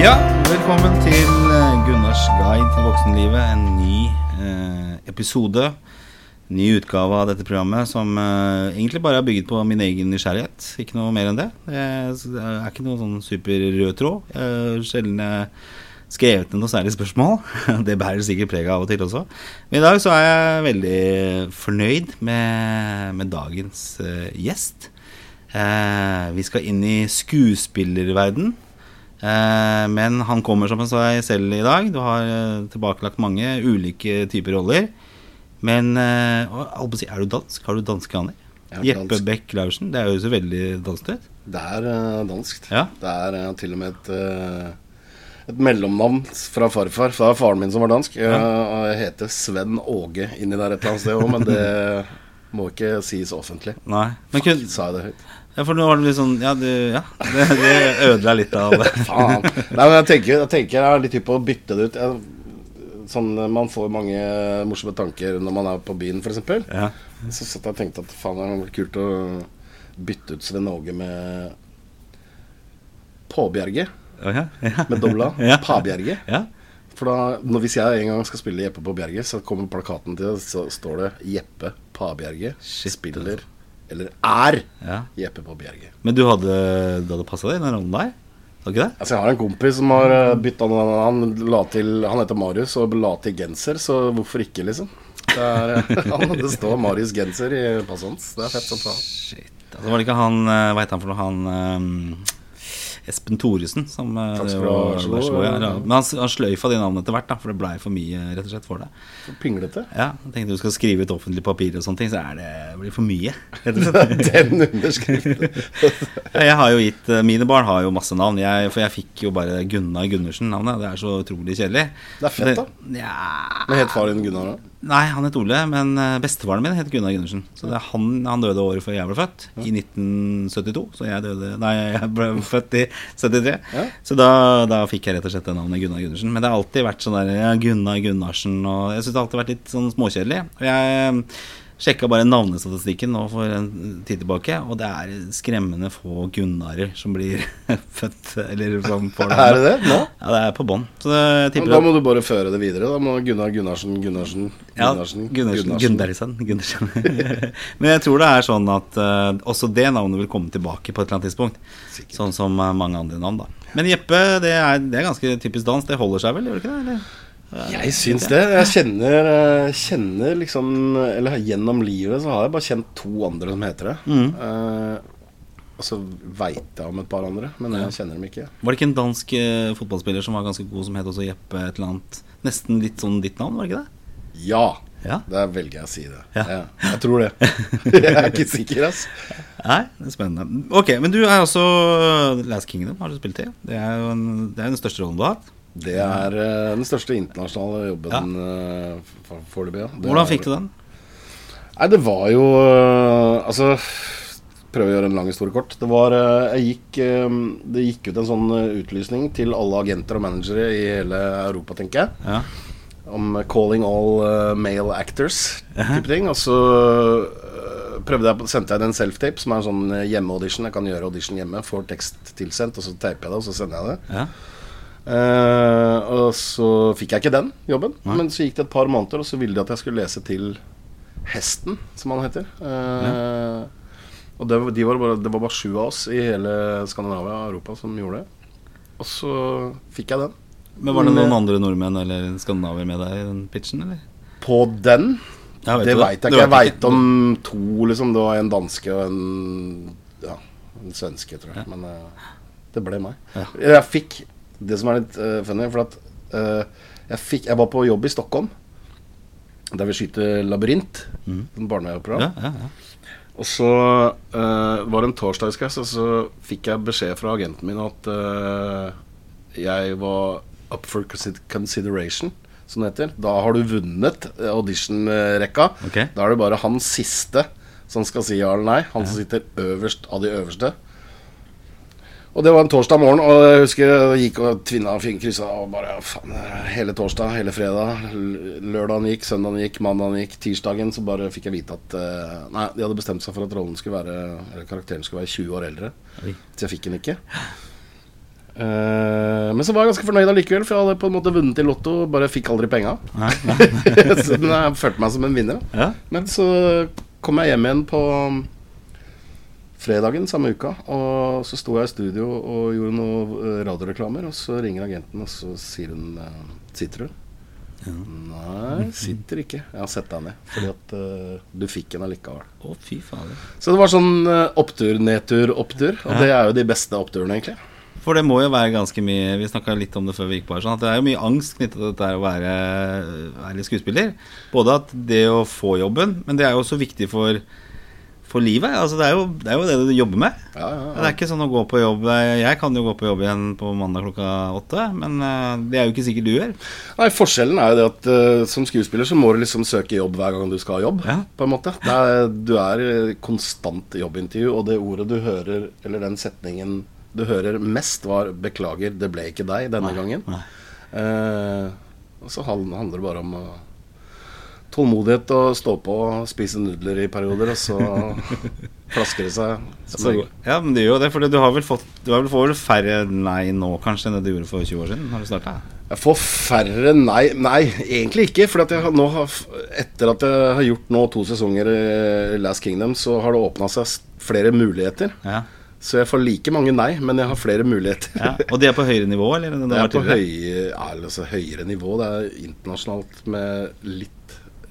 Ja, velkommen til eh, Gunnars guide til voksenlivet. En ny eh, episode. Ny utgave av dette programmet som eh, egentlig bare er bygget på min egen nysgjerrighet. Ikke noe mer enn det. Det er, ikke noe sånn super rød tråd. Har sjelden eh, skrevet ned noe særlig spørsmål. Det bærer sikkert preg av og til også. Men i dag så er jeg veldig fornøyd med, med dagens eh, gjest. Eh, vi skal inn i skuespillerverden. Eh, men han kommer som seg selv i dag. Du har eh, tilbakelagt mange ulike typer roller. Men eh, er du dansk? Har du danske aner? Er Jeppe. Beck Laursen. Det er jo så veldig dansk ut. Det er danskt. Ja. Det er til og med et, et mellomnavn fra farfar. For det er faren min som var dansk. Ja. jeg heter Sven Åge inni der et eller annet sted òg, men det må ikke sies offentlig. Nei. Men kun, Sa jeg det høyt? Ja, for nå var det litt sånn Ja, du, ja det, det ødela litt av Faen. Nei, men jeg tenker, jeg tenker jeg er litt hypp på å bytte det ut. Jeg, sånn, man får mange morsomme tanker når man er på byen, f.eks. Ja. Så satt jeg og tenkte at faen, det hadde kult å bytte ut Sven Åge med Påbjerge. Å, ja, ja. Med dobla. Ja. Pabjerge. Ja. For da, når, hvis jeg en gang skal spille Jeppe på Bjerge, så kommer plakaten til det, så står det Jeppe Pabjerge Shit, spiller Eller er ja. Jeppe på Bjerge. Men du hadde, du hadde passa deg i den rollen der? Altså Jeg har en kompis som har uh, bytta. Han, til, han heter Marius og la til genser, så hvorfor ikke, liksom? Det, er, han, det står Marius genser i passet hans. Det er fett som faen. Shit. Altså, var det ikke han eh, Hva het han for noe? Han eh, Espen Thoresen som eh, var- god. ja. Men han, han sløyfa de navnene etter hvert, da, for det blei for mye rett og slett for deg. Pinglete. Ja, tenkte du skal skrive ut offentlig papir og sånne ting, så er det blir for mye. Den underskriften. Jeg har jo gitt eh, Mine barn har jo masse navn, jeg, for jeg fikk jo bare Gunnar Gundersen-navnet. Det er så utrolig kjedelig. Det er fett, da. Ja Men het far din Gunnar da? Nei, han het Ole, men eh, bestefaren min het Gunnar Gundersen. Så det er han, han døde året før jeg ble født, i 1972. Så jeg døde Nei, jeg ble født i 73. Ja. Så da, da fikk jeg rett og slett det navnet Gunnar Gundersen. Men det har alltid vært sånn der ja, Gunnar Gunnarsen og Jeg syns det har alltid vært litt sånn småkjedelig. Og jeg sjekka bare navnestatistikken nå for en tid tilbake, og det er skremmende få Gunnarer som blir født, eller som får Er det det? Nå? Ja, det er på bånn. Da må du bare føre det videre. Da må Gunnar Gunnarsen Gunnarsen Gunnarsen, Gunnarsen, Gunnarsen. Gunnarsen. Men jeg tror det er sånn at uh, også det navnet vil komme tilbake på et eller annet tidspunkt. Sikkert. Sånn som eh, mange andre navn, da. Men Jeppe, det er, det er ganske typisk dans. Det holder seg vel, gjør det ikke det? Eller? Jeg syns det. Jeg kjenner, eh, kjenner liksom Eller gjennom livet så har jeg bare kjent to andre som heter det. Mm. Uh, og så veit jeg om et par andre, men jeg kjenner dem ikke. Var det ikke en dansk uh, fotballspiller som var ganske god, som het også Jeppe et eller annet? Nesten litt sånn ditt navn, var det ikke det? Ja! Ja. Der velger jeg å si det. Ja. Ja, jeg tror det. jeg er ikke sikker, ass. Nei, det er spennende. Ok, men du er også Last Kingdom, har du spilt i? Det er jo en, det er den største rollen du har hatt. Det er uh, den største internasjonale jobben uh, foreløpig. Ja. Hvordan fikk du den? Nei, det var jo uh, Altså Prøve å gjøre en lang historie kort. Det var Jeg gikk Det gikk ut en sånn utlysning til alle agenter og managere i hele Europa, tenker jeg. Ja. Om 'calling all male actors' type ting. Og så prøvde jeg sendte jeg en self-tape, som er en sånn hjemmeaudition. Jeg kan gjøre audition hjemme, får tekst tilsendt, og så taper jeg det, og så sender jeg det. ja. Eh, og så fikk jeg ikke den jobben. Men så gikk det et par måneder, og så ville de at jeg skulle lese til Hesten, som han heter. Uh, Og det, de var bare, det var bare sju av oss i hele Skandinavia og Europa som gjorde det. Og så fikk jeg den. Men var det noen andre nordmenn eller skandinaver med deg i den pitchen, eller? På den Ja, vet Det veit jeg ikke. Jeg veit om to, liksom. Det var en danske og en Ja, en svenske, tror jeg. Men uh, det ble meg. Ja. Jeg fikk Det som er litt uh, funny, for at uh, jeg fikk Jeg var på jobb i Stockholm, der vi skyter Labyrint, Mm. en barneprogram. Ja, ja, ja. Og så uh, var det en torsdag, og så, fikk jeg beskjed fra agenten min at jeg var up for consideration, som det heter. Da har du vunnet audition-rekka. Ok. Da er det bare han siste som skal si ja eller nei. Han som sitter øverst av de øverste. Og det var en torsdag morgen, og jeg husker jeg gikk og tvinna og kryssa og bare faen, hele torsdag, hele fredag. Lørdagen gikk, søndagen gikk, mandagen gikk, tirsdagen så bare fikk jeg vite at eh, Nei, de hadde bestemt seg for at rollen skulle være Eller karakteren skulle være 20 år eldre. Oi. Så jeg fikk den ikke. Uh, men så var jeg ganske fornøyd allikevel, for jeg hadde på en måte vunnet i Lotto, bare fikk aldri penga. Så jeg følte meg som en vinner. Ja. Men så kom jeg hjem igjen på fredagen samme uka, og så sto jeg i studio og gjorde noen eh, radioreklamer, og så ringer agenten, og så sier hun eh, Sitter du? Nei, sitter ikke. Jeg har sett deg ned. Fordi at uh, du fikk en allikevel. Å, fy faen. Så det var sånn uh, opptur, nedtur, opptur. Og Ja. det er jo de beste oppturene, egentlig. For det må jo være ganske mye Vi snakka litt om det før vi gikk på her. Sånn, at det er jo mye angst knyttet til dette å være, være skuespiller. Både at det å få jobben, men det er jo også viktig for, for livet. Altså det, er jo, det er jo det du jobber med. Ja, ja, Det er ikke sånn å gå på jobb Jeg kan jo gå på jobb igjen på mandag klokka åtte, men eh, det er jo ikke sikkert du gjør. Nei, Forskjellen er jo det at uh, som skuespiller så må du liksom søke jobb hver gang du skal ha jobb. Ja. På en måte det er, Du er i konstant jobbintervju, og det ordet du hører, eller den setningen du hører mest, var 'beklager, det ble ikke deg denne gangen'. Nei. Uh, og så handler det bare om eh, tålmodighet å stå på og spise nudler i perioder, og så flasker det seg. Så, ja, men det gjør jo det, for du har vel fått Du har vel fått færre nei nå kanskje enn det du gjorde for 20 år siden? Har du starta? Jeg får færre nei Nei, egentlig ikke. For etter at jeg har gjort nå to sesonger i Last Kingdom, så har det åpna seg flere muligheter. Ja. Så jeg får like mange nei, men jeg har flere muligheter. ja. Og de er på høyere nivå, eller? Det det er på høy, altså høyere nivå. Det er internasjonalt med litt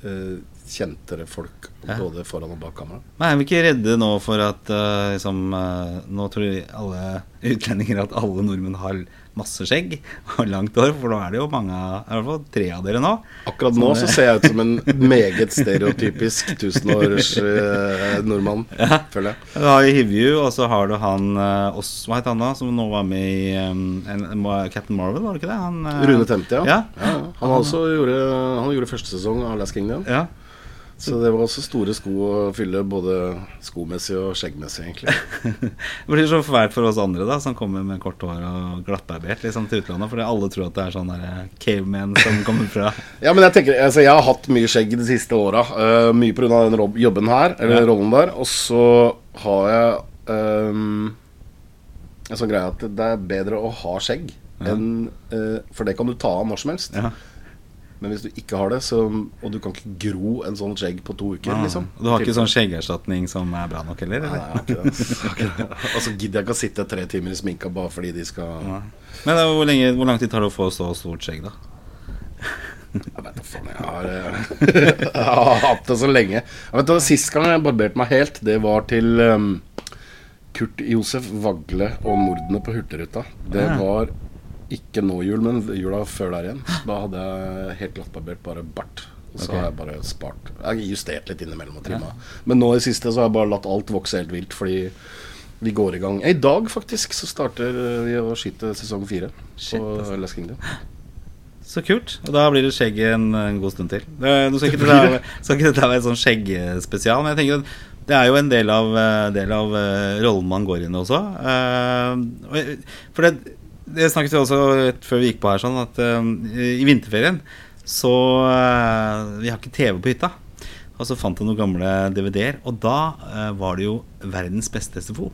eh, kjentere folk Ja. både foran og bak kamera. Men er vi ikke redde nå for at eh, liksom, eh, Nå tror alle utlendinger at alle nordmenn har masse skjegg og langt hår, for nå er det jo mange I hvert fall tre av dere nå. Akkurat nå så ser jeg ut som en meget stereotypisk tusenårs eh, nordmann, føler jeg. Du har jo Hivju, og så har du han eh, Oss, Hva het han da, som nå var med i um, Captain Marvel, var det ikke det? Han, eh, Rune Temte, ja. Ja. Ja, Han, Han, også gjorde, han gjorde første sesong av Last Kingdom. ja. Så det var også store sko å fylle, både skomessig og skjeggmessig, egentlig. Det blir så fælt for oss andre da som kommer med kort hår og glattbarbert liksom, til utlandet. Fordi alle tror at det er sånn der caveman som kommer fra Ja, men jeg tenker, altså jeg har hatt mye skjegg de siste åra. Uh, mye pga. den jobben her, eller Ja. rollen der. Og så har jeg um, en sånn greie at det er bedre å ha skjegg Ja. enn uh, For det kan du ta av når som helst. ja. Men hvis du ikke har det, så, og du kan ikke gro en sånn skjegg på to uker, Ah. liksom Du har ikke sånn skjeggerstatning som er bra nok heller? Eller? det. Jeg har ikke det. Og så gidder jeg ikke å sitte tre timer i sminka bare fordi de skal ja. Men da, hvor, lenge, hvor lang tid tar det å få så stort skjegg, da? Jeg vet da faen, jeg har, eh, jeg har hatt det så lenge. Jeg vet du, Sist gang jeg barberte meg helt, det var til um, Kurt Josef Vagle og mordene på Hurtigruta. Det var ikke nå jul, men jula før der igjen. Da hadde jeg helt glattbarbert, bare bart. Og så okay. har jeg bare spart. Jeg har justert litt innimellom og trimma. Men nå i siste så har jeg bare latt alt vokse helt vilt, fordi vi går i gang. I dag faktisk så starter vi å skyte sesong fire Shit, på altså. Les Kingdom. Så kult. Og da blir det skjegg en, en god stund til. Det, nå skal ikke dette, skal ikke dette være en sånn skjeggspesial, men jeg tenker at det er jo en del av, eh, del av eh, rollen man går inn i også. Eh, For det, det snakket vi også før vi gikk på her, sånn at uh, i vinterferien så uh, Vi har ikke TV på hytta. Og så fant jeg noen gamle DVD-er, og da uh, var det jo verdens beste SFO.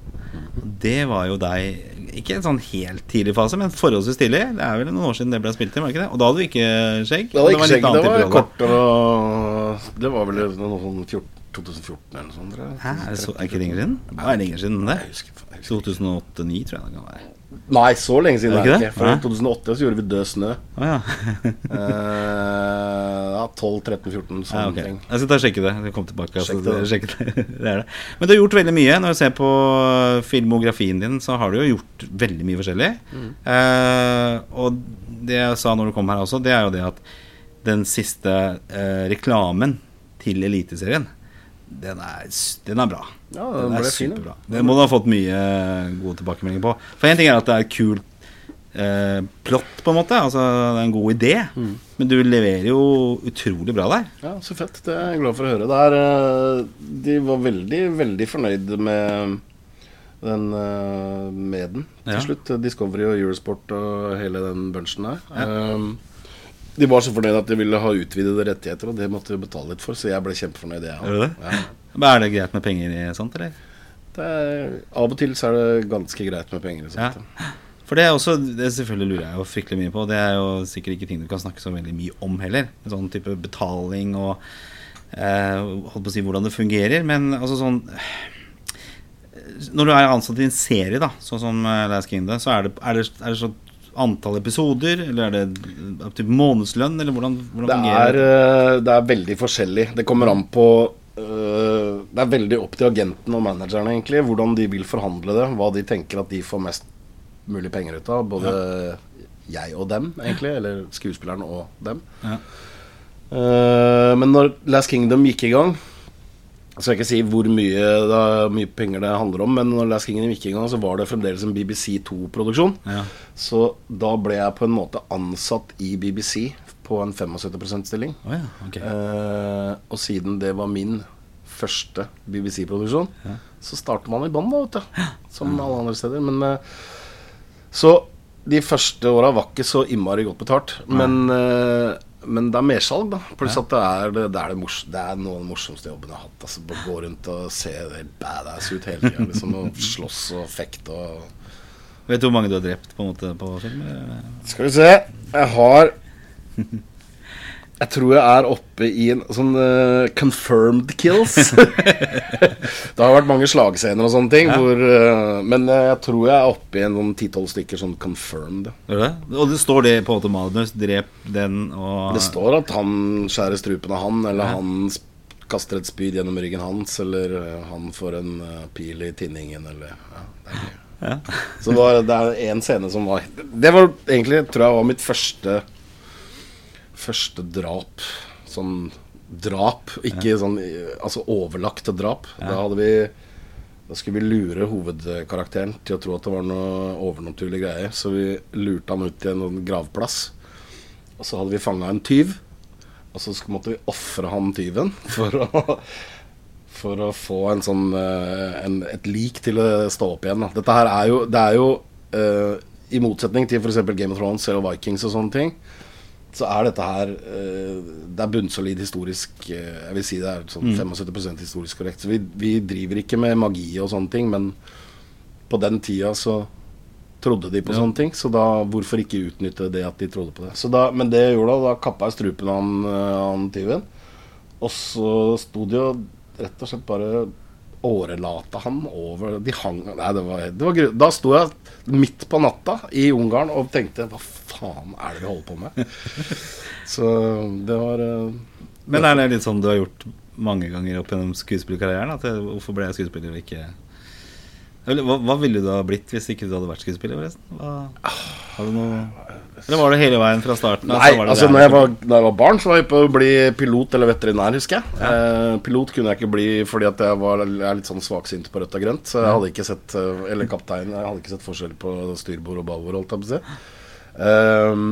Det var jo deg Ikke en sånn helt tidlig fase, men forholdsvis tidlig. Det er vel noen år siden det ble spilt inn, var det ikke det? Og da hadde du ikke skjegg? Det var en litt skjegg, det var kort og Det var vel noe sånn 14, 2014 eller noe sånt. jeg. Hæ, er så, er ikke lenger siden? Det er lenger siden det. Jeg husker, jeg husker. 2008-2009, tror jeg det kan være. Nei, så lenge siden Er det ikke det? For i 2008 så gjorde vi Død snø. Å ja. Eh, ja, 12, 13, 14, ja sånne ok. ting. Jeg skal ta og sjekke det. Jeg kom tilbake. Altså, det, sjekk det. det er det. Men du har gjort veldig mye. Når du ser på filmografien din, så har du jo gjort veldig mye forskjellig. Mm. Eh, og det jeg sa når du kom her også, det er jo det at den siste eh, reklamen til Eliteserien, den er, den er bra. Ja, den er fin, ja. superbra. Den må du ha fått mye gode tilbakemeldinger på. For én ting er at det er kult eh, plott, på en måte. Altså det er en god idé. Mm. Men du leverer jo utrolig bra der. Ja, så fett. Det er jeg glad for å høre. Det er, eh, de var veldig, veldig fornøyd med den eh, med den til Ja. slutt. Discovery og Eurosport og hele den bunchen der. Um, de var så fornøyd at de ville ha utvidede rettigheter, og det måtte de betale litt for, så jeg ble kjempefornøyd, jeg Er det? Ja. Men Er det greit med penger i sånt, eller? Det er, av og til så er det ganske greit med penger. i sånt, ja. For det er også, det selvfølgelig lurer jeg jo fryktelig mye på. Det er jo sikkert ikke ting du kan snakke så veldig mye om heller. En sånn type betaling og eh, holdt på å si hvordan det fungerer. Men altså sånn Når du er ansatt i en serie, da, sånn som eh, Last Kingdom, så er det, er det, er det sånn antall episoder, eller er det typ månedslønn, eller hvordan, hvordan Det fungerer er, det? eh, det er veldig forskjellig. Det kommer an på eh, Det er veldig opp til agenten og managerne, egentlig, hvordan de vil forhandle det. Hva de tenker at de får mest mulig penger ut av. Både jeg og dem, egentlig. Eller skuespilleren og dem. Ja. Eh, men når Last Kingdom gikk i gang Jeg skal ikke si hvor mye, da, mye penger det handler om, men når Last King gikk i gang, så var det fremdeles en BBC2-produksjon. Ja. Så da ble jeg på en måte ansatt i BBC på en 75 %-stilling. Oh, ja, okay. Eh, og siden det var min første BBC-produksjon, Ja. så starter man i bånn, da, vet du. Som alle andre steder. Men eh, Så de første åra var ikke så innmari godt betalt. Men, eh, men det er mersalg, da. Pluss Ja. at det er, det, det, er det, mors, det er noe av den morsomste jobben jeg har hatt. Altså, gå rundt og se badass ut hele tida. Liksom, og slåss og fekte og Vet du hvor mange du har drept på en måte på film? Skal vi se. Jeg har Jeg tror jeg er oppe i en sånn uh, confirmed kills. det har vært mange slagscener og sånne ting, Ja. hvor, uh, men eh, jeg tror jeg er oppe i en sånn ti-tolv stykker sånn confirmed. Gjør det? Og det står det på en måte. Drep den og Det står at han skjærer strupen av han, eller Ja. han kaster et spyd gjennom ryggen hans, eller han får en pil i tinningen, eller ja, det er gøy. Ja. Så det, var, det er en scene som var Det var egentlig, tror jeg, var mitt første Første drap. Sånn drap, ikke sånn eh, Altså overlagte drap. Ja. Da hadde vi Da skulle vi lure hovedkarakteren til å tro at det var noe overnaturlig greie. Så vi lurte han ut til en sånn gravplass. Og så hadde vi fanga en tyv. Og så måtte vi ofre han tyven for å for å få en sånn, eh, en, et lik til å stå opp igjen. Da. Dette her er jo, det er jo uh, I motsetning til f.eks. Game of Thrones eller Vikings og sånne ting, så er dette her eh, Det er bunnsolid historisk eh, Jeg vil si det er sånn 75% historisk korrekt. Så vi, vi driver ikke med magi og sånne ting, men på den tida så trodde de på Ja. sånne ting. Så da hvorfor ikke utnytte det at de trodde på det. Så da, men det jeg gjorde da, da kappa jeg strupen av eh, han tyven. Og så sto de jo rett og slett bare årelata han over De hang Nei, det var, det var. Da sto jeg midt på natta i Ungarn og tenkte Hva faen er det vi holder på med? Så det var eh, Men er det litt sånn du har gjort mange ganger opp gjennom skuespillerkarrieren? At det, hvorfor ble jeg skuespiller og ikke hva, hva ville du ha blitt hvis ikke du hadde vært skuespiller, forresten? Hva, har du noe Eller var det hele veien fra starten? Nei, det altså det når jeg, var, da jeg var barn, så var jeg på å bli pilot eller veterinær, husker jeg. Eh, pilot kunne jeg ikke bli fordi at jeg var jeg er litt sånn svaksynt på rødt og grønt. Så jeg hadde ikke sett eh, Eller kaptein, jeg hadde ikke sett forskjell på styrbord og babord, holdt jeg på å si. Eh,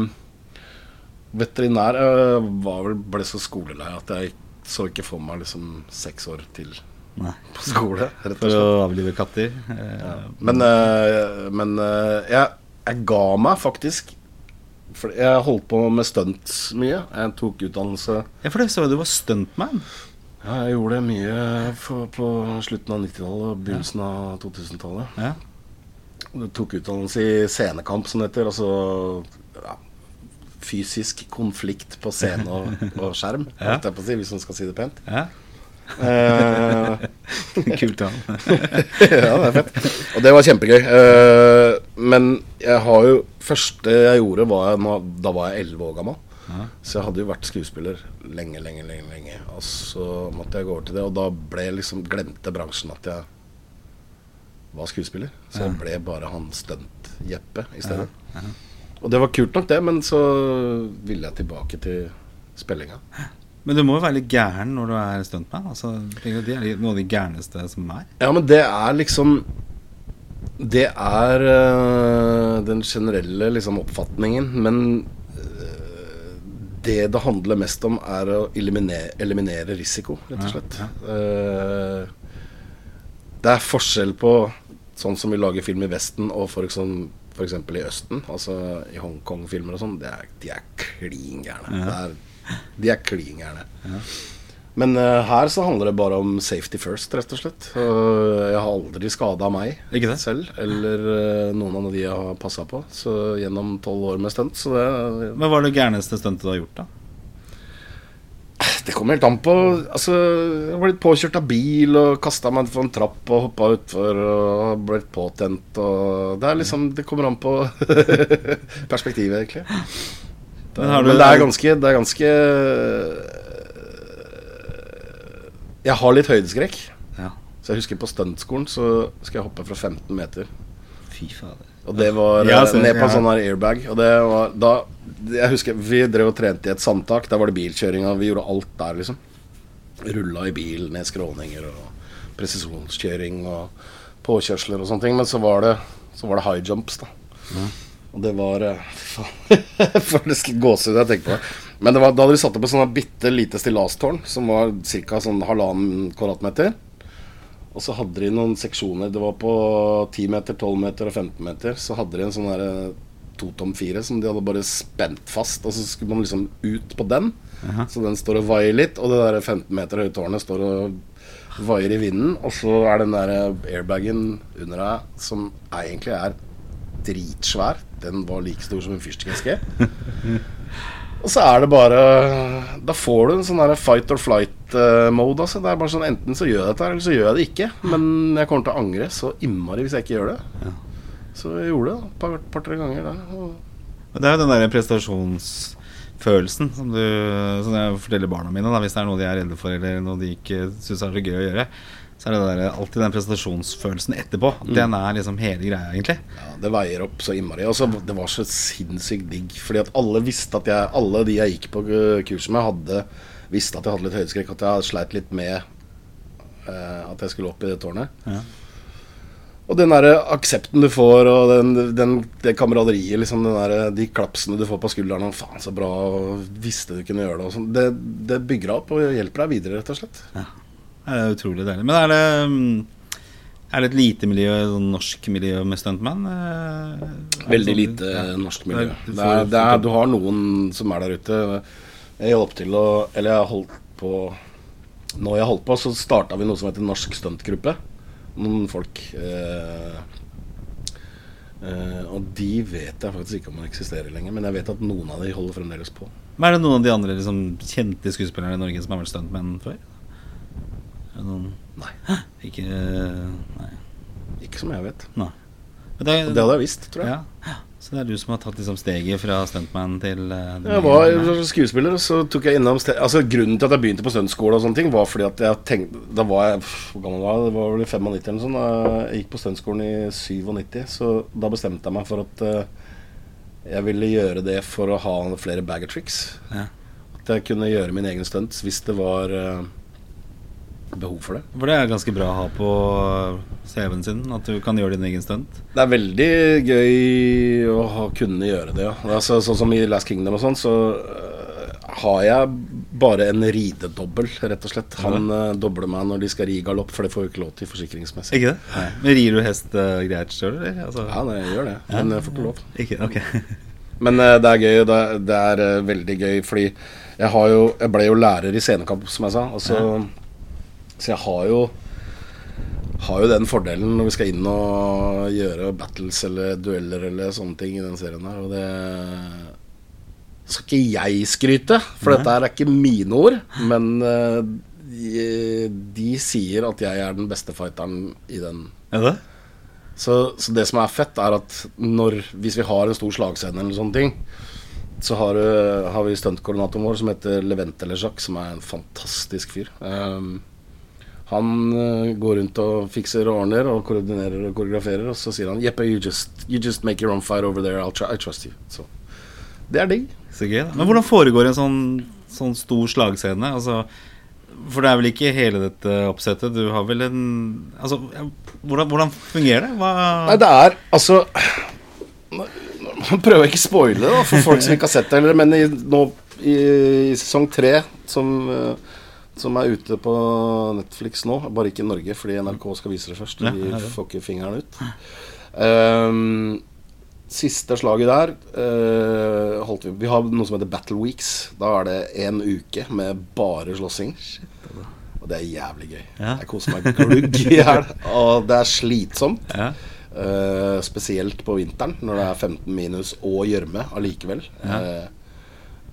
veterinær eh, var vel, ble så skolelei at jeg så ikke for meg liksom seks år til Nei. på skole, rett og For å avlive katter? Ja. Men, eh, men eh, jeg, jeg ga meg faktisk. For jeg holdt på med stunt mye. Jeg tok utdannelse Ja, for det så jeg du var stuntman. Ja, jeg gjorde det mye for, på slutten av 90-tallet og begynnelsen av 2000-tallet. Ja. Jeg tok utdannelse i scenekamp, som det heter. Altså ja, fysisk konflikt på scene og, og skjerm, Ja. si, hvis man skal si det pent. ja. Eh, Kult navn. ja, det er fett. Og det var kjempegøy. Eh, men jeg har jo Første jeg gjorde, var jeg, da var jeg 11 år gammel. Så jeg hadde jo vært skuespiller lenge, lenge, lenge. lenge Og så måtte jeg gå over til det, og da ble liksom glemte bransjen at jeg var skuespiller. Så jeg ble bare han stunt-Jeppe i stedet. Og det var kult nok, det, men så ville jeg tilbake til spillinga. Men du må jo være litt gæren når du er stuntman. Altså, det er noe av de gærneste som er. Ja, men det er liksom Det er øh, den generelle liksom oppfatningen, men øh, det det handler mest om, er å eliminere, eliminere risiko, rett og slett. ja. Eh, det er forskjell på sånn som vi lager film i Vesten og for eksempel, i Østen, altså i Hongkong-filmer og sånn. De er klin gærne. Ja. Det er- De er klin gærne. Ja. Men uh, her så handler det bare om safety first, rett og slett. Uh, jeg har aldri skada meg selv, eller uh, noen av de jeg har passa på. Så gjennom tolv år med stunt. Så det, Hva var det gærneste stuntet du har gjort, da? det kommer helt an på Altså, jeg var litt påkjørt av bil og kasta meg fra en trapp og hoppa utfor og blitt påtent og Det er liksom Det kommer an på perspektivet, egentlig. Men men, det er ganske Det er ganske Jeg har litt høydeskrekk. Ja. Så jeg husker på stuntskolen så skal jeg hoppe fra 15 meter. Fy fader. Og det var Ja, eh, så- ned på en ja. sånn her airbag. Og det var da Jeg husker vi drev og trente i et sandtak. Der var det bilkjøringa. vi gjorde alt der, liksom. Rulla i bil ned skråninger og presisjonskjøring og påkjørsler og sånne ting. Men så var det, så var det high jumps, da. Og det var eh, Faen. jeg det skulle gåsehud jeg tenker på det. Men det var, da hadde de satt opp et sånt bitte lite stilastårn som var ca. Sånn halvannen kvadratmeter. Og så hadde de noen seksjoner. Det var på 10 meter, 12 meter og 15 meter. Så hadde de en sånn derre totom fire som de hadde bare spent fast. Og så skulle man liksom ut på den. Aha. Så den står og vaier litt. Og det der 15 meter høye tårnet står og vaier i vinden. Og så er den der airbagen under deg, som egentlig er dritsvær. Den var like stor som en fyrstikkeske. Og så er det bare Da får du en sånn fight or flight-mode. altså Det er bare sånn Enten så gjør jeg dette, eller så gjør jeg det ikke. Men jeg kommer til å angre så innmari hvis jeg ikke gjør det. Ja. Så jeg gjorde det et par- par-tre ganger. Der. Og Det er jo den der prestasjonsfølelsen som, du, som jeg forteller barna mine. Da, hvis det er noe de er redde for, eller noe de ikke syns er så gøy å gjøre, så er det der, alltid den prestasjonsfølelsen etterpå. Den er liksom hele greia, egentlig. ja, det veier opp så innmari. Og det var så sinnssykt digg. Fordi at alle visste at jeg Alle de jeg gikk på uh, kurs med, hadde visste at jeg hadde litt høydeskrekk. At jeg sleit litt med eh, at jeg skulle opp i det tårnet. Ja. Og den der aksepten du får, og den, den, det kameraderiet, liksom, den der, de klapsene du får på skulderen og 'Faen, så bra, og visste du kunne gjøre det', og sånn. Det, det bygger deg opp og hjelper deg videre, rett og slett. Det er utrolig deilig. Men er det, mm, er det et lite miljø, sånn norsk miljø med stuntman? Eh, Veldig sånn- lite ja. norsk miljø. Det er, det er, du har noen som er der ute. Jeg hjalp til å Eller jeg holdt på Når jeg holdt på, så starta vi noe som heter Norsk stuntgruppe. Noen folk. Eh, eh, og de vet jeg faktisk ikke om eksisterer lenger, men jeg vet at noen av de holder fremdeles på. Men er det noen av de andre liksom, kjente skuespillerne i Norge som har vært stuntmenn før? Noen Nei. Ikke Nei. Ikke som jeg vet. nei. Det, det hadde jeg visst, tror jeg. ja. Så det er du som har tatt liksom, steget fra stuntman til uh, Jeg var skuespiller, og så tok jeg innom Altså Grunnen til at jeg begynte på stuntskole, og sånne ting var fordi at jeg tenkte Da var jeg Hvor gammel var jeg? Det var vel i 95 eller sånt. Jeg gikk på stuntskolen i 97, så da bestemte jeg meg for at uh, jeg ville gjøre det for å ha flere bag of tricks. Ja. At jeg kunne gjøre min egen stunts hvis det var eh, behov for det. For det er ganske bra å ha på CV-en sin, at du kan gjøre din egen stunt. Det er veldig gøy å ha, kunne gjøre det, ja. Altså, sånn som i Last Kingdom og sånn, så øh, har jeg bare en ridedobbel, rett og slett. Han øh, dobler meg når de skal ri galopp, for det får jo ikke lov til forsikringsmessig. Ikke det? Nei. Men rir du hest uh, greit sjøl, eller? Altså, Ja, det gjør det, men jeg får ikke lov. Ikke? Ok. Men uh, det er gøy, det er, det er veldig gøy, fordi jeg har jo Jeg ble jo lærer i scenekamp, som jeg sa. Og så, så jeg har jo har jo den fordelen når vi skal inn og gjøre battles eller dueller eller sånne ting i den serien her. Og det skal ikke jeg skryte, for Nei. dette er ikke mine ord. Men eh, de, de sier at jeg er den beste fighteren i den. Er det? Så, så det som er fett, er at når, hvis vi har en stor slagscene eller sånne ting, så har, har vi stuntkoordinatoren vår som heter Levente Lejac, som er en fantastisk fyr. Um, han eh, går rundt og fikser og ordner og koordinerer og koreograferer, og så sier han Jeppe, you just, you just make your own fight over there. I'll try, I trust you. Så det er digg. Så gøy, da. Men hvordan foregår en sånn, sånn stor slagscene? Altså, for det er vel ikke hele dette oppsettet? Du har vel en Altså, hvordan, hvordan fungerer det? Hva Nei, det er altså Nå prøver jeg ikke å spoile det da, for folk som ikke har sett det, eller, men i, nå i, i sesong tre, som, eh, som er ute på Netflix nå, bare ikke i Norge, fordi NRK skal vise det først. Ja, De ja, ja. får ikke fingeren ut. Um, siste slaget der uh, holdt vi Vi har noe som heter Battle Weeks. Da er det en uke med bare slåssing. Og det er jævlig gøy. Ja. Jeg koser meg glugg i hjel. Og det er slitsomt. Ja. Uh, spesielt på vinteren, når det er 15 minus og gjørme allikevel. Eh,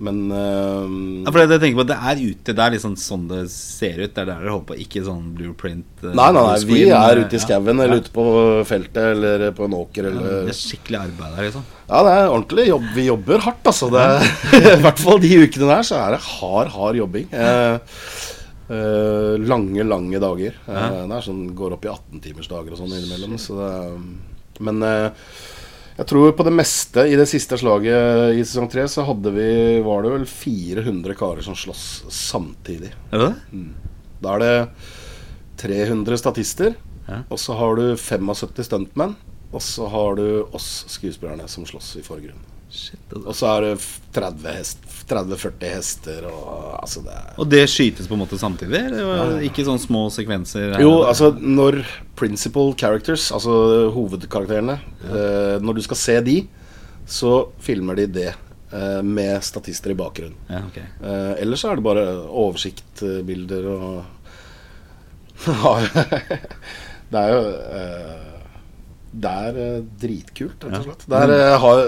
men uh, Ja, for det, jeg tenker på, det er ute, det er liksom sånn det ser ut. Det er der dere holder på, ikke sånn blueprint. Uh, Nei, nei, nei, vi er eh, ute i ja. eller ute på feltet eller på en åker Ja, Det er skikkelig arbeid der, liksom. Ja, det er ordentlig jobb. Vi jobber hardt, altså. Det er, I hvert fall de ukene der så er det hard, hard jobbing. Uh, Uh, lange, lange dager. Uh, Ja. Det er sånn, går opp i 18-timersdager og sånn innimellom. Så det men eh, jeg tror på det meste i det siste slaget i sesong tre så hadde vi var det vel 400 karer som slåss samtidig. Er det det? Da er det 300 statister, Ja. og så har du 75 stuntmenn. Og så har du oss skuespillerne som slåss i forgrunnen. Shit, altså. Og så er det 30 hest- 30-40 hester og altså det Og det skytes på en måte samtidig? Ikke sånn små sekvenser? her Jo, altså når principal characters, altså hovedkarakterene eh, Når du skal se de, så filmer de det eh, med statister i bakgrunnen. Ja, okay. Eh, ellers er det bare oversiktbilder og Det er jo Det er dritkult, rett og slett. Er, eh, har,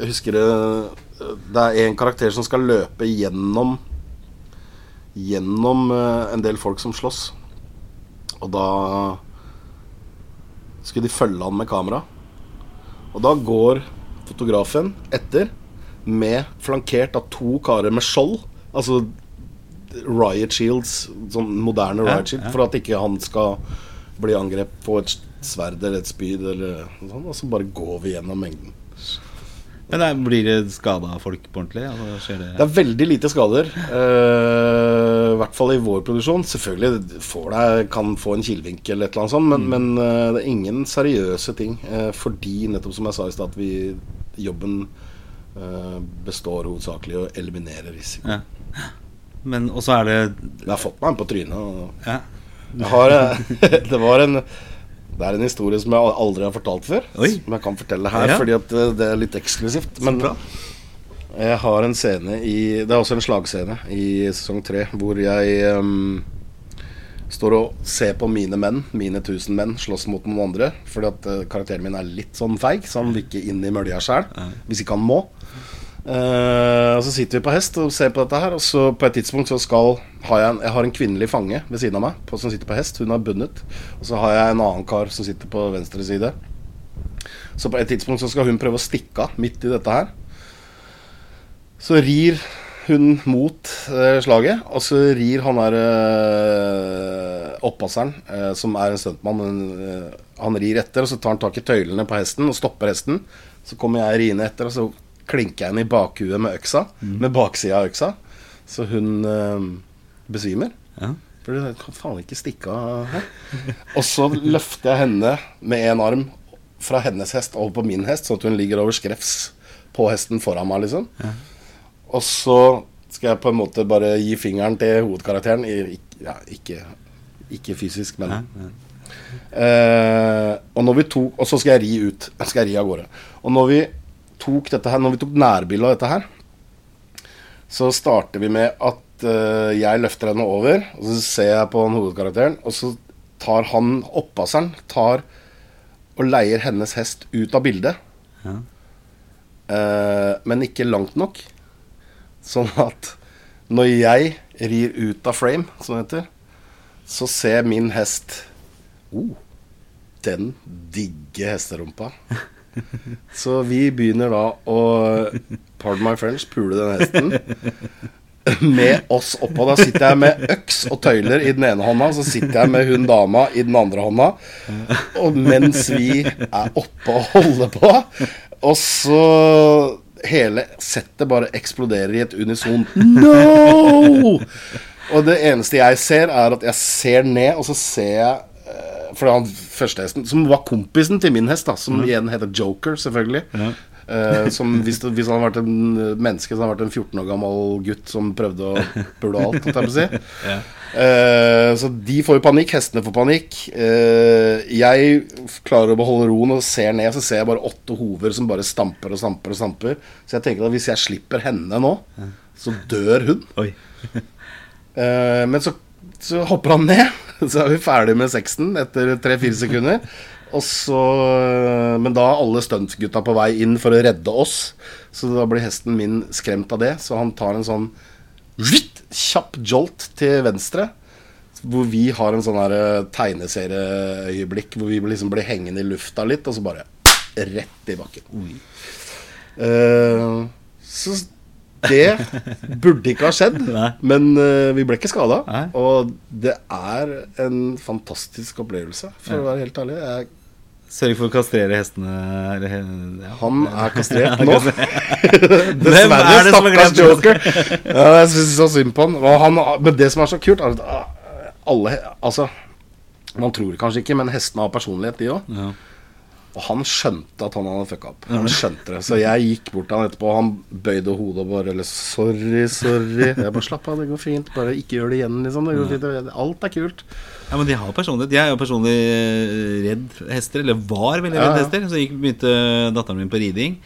jeg husker det Det er en karakter som skal løpe gjennom Gjennom eh, en del folk som slåss. Og da skulle de følge han med kamera. Og da går fotografen etter med flankert av to karer med skjold. Altså riot shields, sånn moderne riot shield, for at ikke han skal bli angrepet på et sverd eller et spyd eller sånt. Og så bare går vi gjennom mengden. Men der, blir det skada folk på ordentlig? Altså, det, Det er veldig lite skader. Uh, I hvert fall i vår produksjon. Selvfølgelig får deg, kan få en kilvinkel, eller et eller annet sånt, men, men eh, det er ingen seriøse ting. Uh, fordi, nettopp som jeg sa i stad, at vi jobben består hovedsakelig i å eliminere risiko. ja. Men også er det Jeg har fått meg en på trynet. Og ja. har, det var en det er en historie som jeg aldri har fortalt før. Oi. Som jeg kan fortelle her, Ja. fordi at eh, det er litt eksklusivt. Men jeg har en scene i Det er også en slagscene i sesong tre hvor jeg um, står og ser på mine menn, mine tusen menn, slåss mot noen andre. Fordi at eh, karakteren min er litt sånn feig, så han vil ikke inn i mølja sjæl. Hvis ikke han må. Uh, og så sitter vi på hest og ser på dette her, og så på et tidspunkt så skal har jeg, en, jeg har en kvinnelig fange ved siden av meg på, som sitter på hest. Hun er bundet. Og så har jeg en annen kar som sitter på venstre side. Så på et tidspunkt så skal hun prøve å stikke av midt i dette her. Så rir hun mot eh, slaget, og så rir han der eh, oppasseren, eh, som er en stuntmann, eh, han rir etter, og så tar han tak i tøylene på hesten og stopper hesten. Så kommer jeg riende etter, og så klinker jeg henne i bakhuet med øksa, med baksida av øksa, så hun eh, besvimer. Ja. For du kan faen ikke stikke av her. Og så løfter jeg henne med én arm fra hennes hest over på min hest, sånn at hun ligger over skrevs på hesten foran meg, liksom. Og så skal jeg på en måte bare gi fingeren til hovedkarakteren. I, ja, ikke, ikke fysisk, men Ja, ja. Eh, og, når vi tok, og så skal jeg ri ut. Skal Jeg ri av gårde. Og når vi tok dette her Når vi tok nærbilde av dette her, så starter vi med at eh, jeg løfter henne over, og så ser jeg på han hovedkarakteren, og så tar han oppasseren tar og leier hennes hest ut av bildet. Ja. Uh, men ikke langt nok. Sånn at når jeg rir ut av frame, som det heter, så ser min hest oh, Den digge hesterumpa. Så vi begynner da å Pardon my French, pule den hesten. Med oss oppå. Da sitter jeg med øks og tøyler i den ene hånda, så sitter jeg med hun dama i den andre hånda. Og mens vi er oppe og holder på, og så hele settet bare eksploderer i et unison No! Og det eneste jeg ser, er at jeg ser ned, og så ser jeg eh, For han første hesten, som var kompisen til min hest, da som igjen heter Joker, selvfølgelig. Eh, som hvis, det, hvis han hadde vært en eh, menneske, så hadde han vært en 14 år gammel gutt som prøvde å pule alt. si. Ja. uh, så de får jo panikk, hestene får panikk. Uh, jeg klarer å beholde roen og ser ned, så ser jeg bare åtte hover som bare stamper og stamper og stamper. Så jeg tenker at hvis jeg slipper henne nå, så dør hun. Men så, så hopper han ned, så er vi ferdig med sexen etter tre-fire sekunder. Så, men da er alle stuntgutta på vei inn for å redde oss. Så da blir hesten min skremt av det. Så han tar en sånn vitt, kjapp jolt til venstre. Hvor vi har en sånn eh, tegneserieøyeblikk hvor vi liksom blir hengende i lufta litt, og så bare rett i bakken. Uh, så det burde ikke ha skjedd, men uh, vi ble ikke skada. Og det er en fantastisk opplevelse, for å være helt ærlig. Jeg, Sørg for å kastrere hestene. Han er kastrert nå. er Dessverre, er det stakkars joker. Ja, jeg syns så synd på han. Men det som er så kult, er at ah, alle Altså, man tror kanskje ikke, men hestene har personlighet, de òg. Ja. Og han skjønte at han hadde fucka opp. Han skjønte det. Så jeg gikk bort til han etterpå, og han bøyde hodet og bare eller, Sorry, sorry. Jeg bare slapp av, det går fint. Bare ikke gjør det igjen, liksom. Det går fint. Alt er kult. Ja, men de har personlighet. Jeg er jo personlig eh, redd hester, eller var veldig redd Ja, ja. hester. Så gikk, begynte datteren min på riding.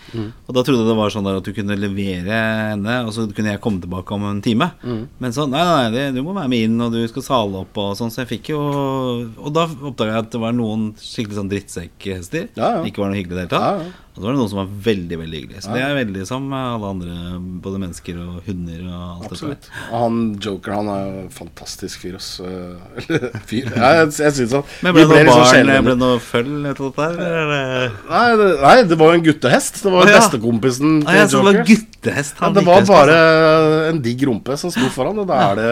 Og da trodde jeg det var sånn der at du kunne levere henne, og så kunne jeg komme tilbake om en time. Men så nei, nei, det, du må være med inn, og du skal sale opp og sånn. Så jeg fikk jo Og da oppdaga jeg at det var noen skikkelig sånn drittsekkhester. Ja, ja. Ikke var noe hyggelig i det hele tatt. Og så var det noen som var veldig, veldig hyggelig. Så det er veldig som alle andre, både mennesker og hunder og alt Absolutt. dette. Og han Joker, han er jo fantastisk fyr, ass. Eller fyr. Ja, jeg, jeg syns han Men ble det noe liksom barn, ble det noe føll etter dette her? eller er Nei, det, nei, det var jo en guttehest. Det var ja. bestekompisen Ah, til ja, Joker. det var Joker. han Ja, det var bare altså. en digg rumpe som sto foran, og da er det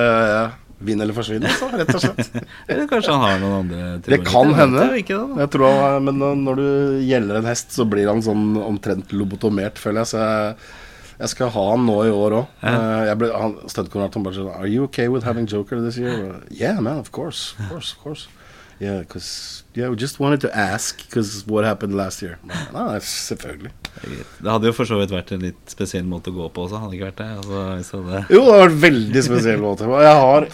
vinn eller forsvinn, altså, rett og slett. Eller kanskje han har noen andre Det kan hende. jeg tror han, men når- du gjelder en hest, så blir han sånn omtrent lobotomert, føler jeg. Så jeg, jeg skal ha han nå i år òg. Ja. Stuntkoordinatoren bare sånn Are you okay with having Joker this year? Yeah, man, of course. Of course, of course. Yeah, because yeah, we just wanted to ask because what happened last year. No, selvfølgelig. Det hadde jo for så vidt vært en litt spesiell måte å gå på også, hadde det ikke vært det? Altså, det. Jo, det har vært veldig spesiell måte. Jeg har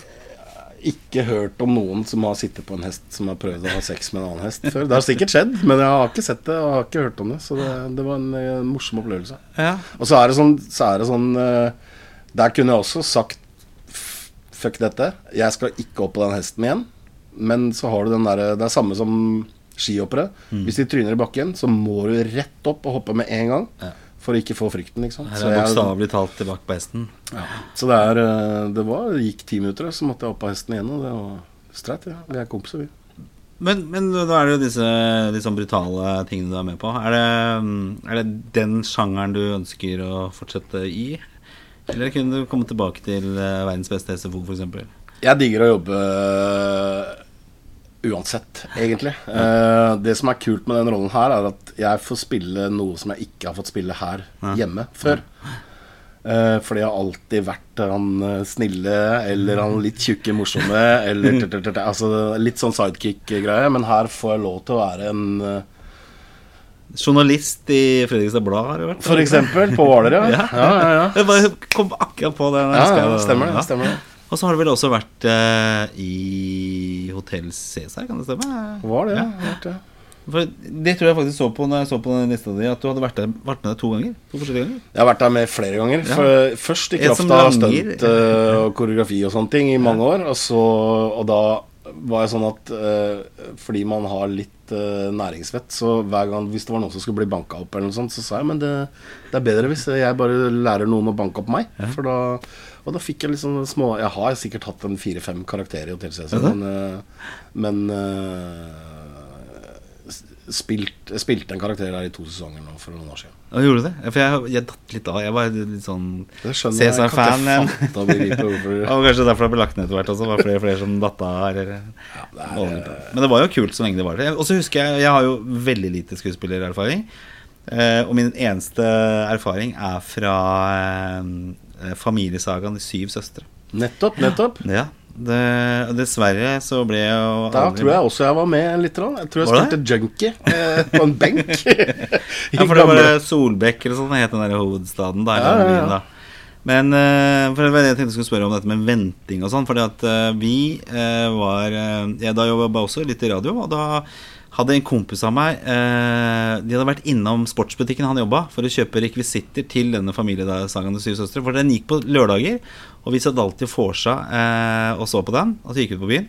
ikke hørt om noen som har sittet på en hest som har prøvd å ha sex med en annen hest før. Det har sikkert skjedd, men jeg har ikke sett det og har ikke hørt om det. Så det, det var en, en, morsom opplevelse. Ja. Og så er det sånn, så er det sånn eh, Der kunne jeg også sagt Fuck dette. Jeg skal ikke opp på den hesten igjen. Men så har du den derre Det er samme som skihoppere. Hvis de tryner i bakken, så må du rett opp og hoppe med en gang. Ja. For å ikke få frykten, ikke sant. Her er bokstavelig talt tilbake på hesten. så det er eh, Det var, gikk ti minutter, så måtte jeg opp på hesten igjen. Og det var streit. Ja. Vi er kompiser, vi. Men, men da er det jo disse litt sånn brutale tingene du er med på. Er det, mm, er det den sjangeren du ønsker å fortsette i? Eller kunne du komme tilbake til eh, verdens beste SFO, f.eks.? Jeg digger å jobbe øh, uansett, egentlig. Eh, det som er kult med den rollen her, er at jeg får spille noe som jeg ikke har fått spille her Ja. hjemme før. Eh, fordi jeg har alltid vært han eh, snille, eller han litt tjukke morsomme, eller t- t- t- altså, litt sånn sidekick-greie. Men her får jeg lov til å være en eh, Journalist i Fredrikstad Blad, har du vært? For eksempel på Hvaler, ja. Ja. ja, ja, ja. Jeg bare kom akkurat på det. ja, ja stemmer det. Ja. Stemmer det. Og så har du vel også vært eh, i Hotell Cæsar, kan det stemme? Var det, Ja. ja. Vært det. For det tror jeg faktisk så på når jeg så på den lista di, at du hadde vært, der, vært med der to ganger. To forskjellige ganger. Jeg har vært der med flere ganger. Ja. For, først i kraft av stunt eh, og koreografi og sånne ting i mange år. Og, så, og da var jeg sånn at uh, fordi man har litt uh, næringsvett, så hver gang hvis det var noen som skulle bli banka opp, eller noe sånt, så sa jeg men det, det er bedre hvis jeg bare lærer noen å banke opp meg. For da, og da fikk jeg sånne små Jeg har sikkert hatt en fire-fem karakterer i Hotell Cæsar, men, men eh, spilt, spilte en karakter der i to sesonger nå for noen år siden. Og gjorde du det? For jeg, jeg datt litt av. Jeg var litt sånn Cæsar-fan. kanskje derfor det ble lagt ned etter hvert også. Var flere flere som datt av. Er- Men det var jo kult så lenge det var det. Og så husker jeg Jeg har jo veldig lite skuespillererfaring. Eh, og min eneste erfaring er fra eh, familiesagaen De syv søstre. Nettopp, nettopp. Ja, Det, dessverre så ble jeg jo Da tror jeg også jeg var med litt. Jeg tror jeg spilte junkie eh, på en benk. Ja, for det var Solbekk eller sånn, het den der hovedstaden da. Ja, ja, ja. Men eh, for det var det jeg tenkte jeg skulle spørre om dette med venting og sånn. Fordi at eh, vi eh, var eh, jeg Da jobba også litt i radio, og da hadde en kompis av meg eh, De hadde vært innom sportsbutikken han jobba, for å kjøpe rekvisitter til denne familiesangen til Syv søstre. For den gikk på lørdager, og vi satt alltid vorsa eh, og så på den. Og så gikk vi på byen.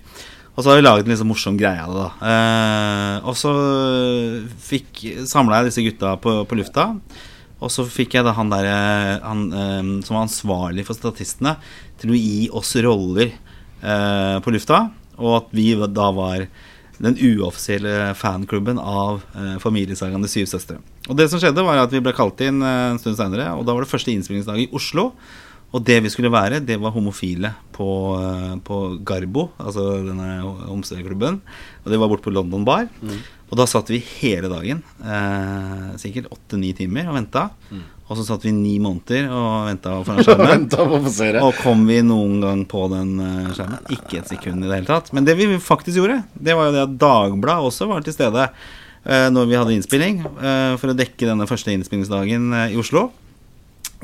Og så har vi laget en liksom morsom greie av det. da eh, Og så fikk samla jeg disse gutta på, på lufta. Og så fikk jeg da han der eh, han, eh, som var ansvarlig for statistene, til å gi oss roller eh, på lufta. Og at vi da var den uoffisielle fanklubben av eh, familiesagaen De syv søstre. Og det som skjedde, var at vi ble kalt inn eh, en stund seinere, og da var det første innspillingsdag i Oslo. Og det vi skulle være, det var homofile på, eh, på Garbo, altså denne homseklubben. Og det var borte på London Bar. Og da satt vi hele dagen, eh, sikkert åtte-ni timer, og venta. Og så satt vi ni måneder og venta foran skjermen. og. Og kom vi noen gang på den eh, skjermen? Ikke et sekund i det hele tatt. Men det vi faktisk gjorde, det var jo det at Dagbladet også var til stede eh, når vi hadde innspilling, eh, for å dekke denne første innspillingsdagen i Oslo.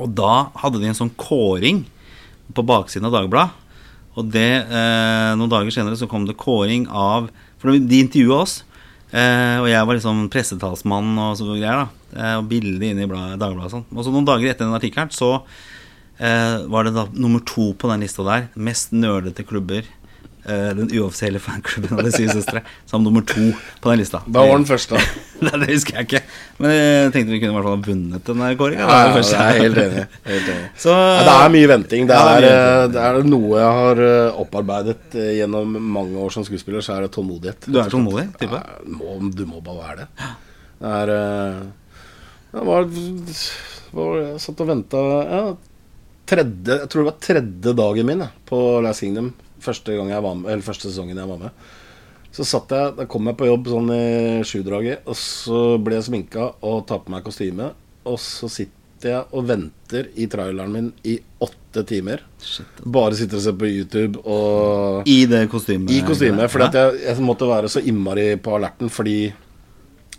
Og da hadde de en sånn kåring på baksiden av Dagbladet. Og det, eh, noen dager senere så kom det kåring av For de intervjua oss. Eh, og jeg var liksom pressetalsmann og sånne greier. da Og bilde inne i Dagbladet og sånn. Og så noen dager etter den artikkelen så eh, var det da nummer to på den lista der. Mest nerdete klubber. Eh, den uoffisielle fanklubben av De syv søstre. Som nummer to på den lista. Da var den første. da. det husker jeg ikke. Men jeg tenkte vi kunne i hvert fall ha vunnet den der kåringa. Ja, ja, jeg er helt enig. Helt enig. Så, Ja, det er mye venting. Det er, det er mye eh, venting. det er noe jeg har eh, opparbeidet eh, gjennom mange år som skuespiller, så er det tålmodighet. Du er tålmodig, type? Ja, må, du må bare være det. Det er Det var, var Jeg satt og venta ja, Jeg tror det var tredje dagen min jeg, på Last Kingdom. Første, gang jeg var med, eller første sesongen jeg var med. Så satt jeg, da kom jeg på jobb sånn i sjudraget, og så ble jeg sminka og tar på meg kostyme. Og så sitter jeg og venter i traileren min i åtte timer. Shit. Bare sitter og ser på YouTube og I det kostymet? i kostyme. Fordi at jeg, jeg måtte være så innmari på alerten fordi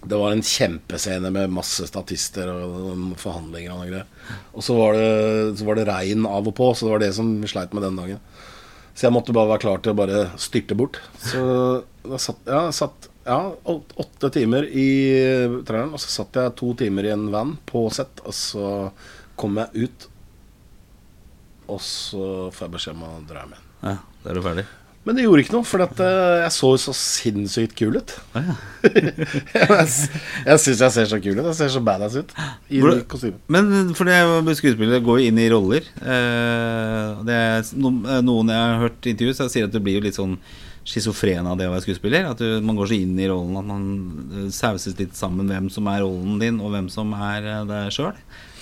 det var en kjempescene med masse statister og forhandlinger og noe greier. Og så var, det, så var det regn av og på, så det var det som sleit med den dagen. Så jeg måtte bare være klar til å bare styrte bort. Så da satt ja, ja, åtte timer i traileren, og så satt jeg to timer i en van på sett, og så kom jeg ut, og så får jeg beskjed om å dra hjem igjen. ja, da er du ferdig. Men det gjorde ikke noe, for at, uh, jeg så så sinnssykt kul ut. Ah, ja. jeg jeg syns jeg ser så kul ut. Jeg ser så badass ut i kostyme. Men for det skuespillere går jo inn i roller. Uh, det er eh, noen jeg har hørt intervju, så sier at du blir jo litt sånn schizofren av det å være skuespiller. At du, man går så inn i rollen at man sauses litt sammen hvem som er rollen din, og hvem som er deg sjøl.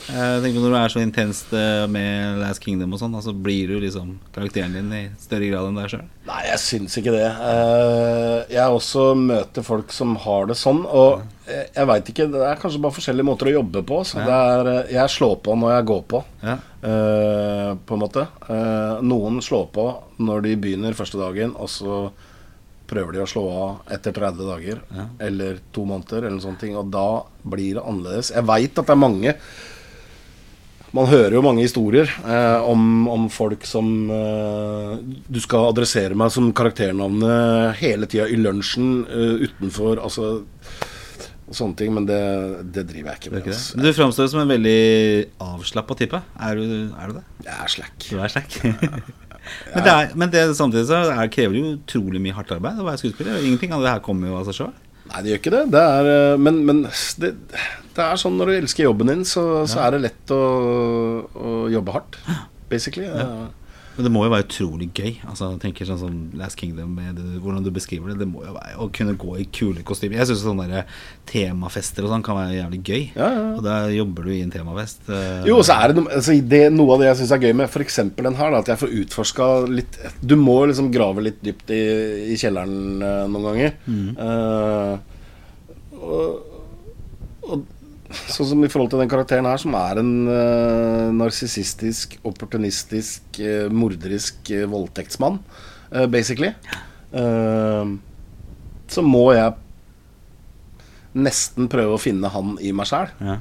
Jeg tenker Når du er så intenst eh, med Last Kingdom og sånn, så blir du liksom karakteren din i større grad enn deg sjøl. Nei, jeg syns ikke det. Eh, Jeg også møter folk som har det sånn, og jeg, veit ikke Det er kanskje bare forskjellige måter å jobbe på. Så det er, eh, jeg slår på når jeg går på, Ja. eh, på en måte. Eh, Noen slår på når de begynner første dagen, og så prøver de å slå av etter 30 dager Ja. eller to måneder, eller sånne ting, og da blir det annerledes. Jeg veit at det er mange man hører jo mange historier eh, om, om folk som eh, Du skal adressere meg som karakternavnet hele tida i lunsjen eh, utenfor Altså sånne ting. Men det, det driver jeg ikke med. ikke. Altså. Du framstår som en veldig avslappa type. Er du, er du det? Jeg er slack. Du er slack. men, det er, men det, samtidig så er, krever det jo utrolig mye hardt arbeid å være skuespiller. Ingenting av det her kommer jo av seg sjøl. Nei, det gjør ikke det. det er, eh, men men det, det er sånn når du elsker jobben din, så, så er det lett å, å jobbe hardt. Basically. Ja. Men det må jo være utrolig gøy. Altså, jeg tenker sånn som Last Kingdom, med det, hvordan du beskriver det. Det må jo være å kunne gå i kule kostymer. Jeg syns sånne der temafester og sånn kan være jævlig gøy. Ja, ja. Og da jobber du i en temafest. eh, Jo, og så er det noe, altså, det, noe av det jeg syns er gøy med f.eks. den her, da, at jeg får utforska litt Du må liksom grave litt dypt i, i kjelleren eh, noen ganger. Eh, og, og sånn som i forhold til den karakteren her, som er en uh, narsissistisk, opportunistisk, uh, morderisk uh, voldtektsmann. uh, basically, så må jeg nesten prøve å finne han i meg sjæl. Ja.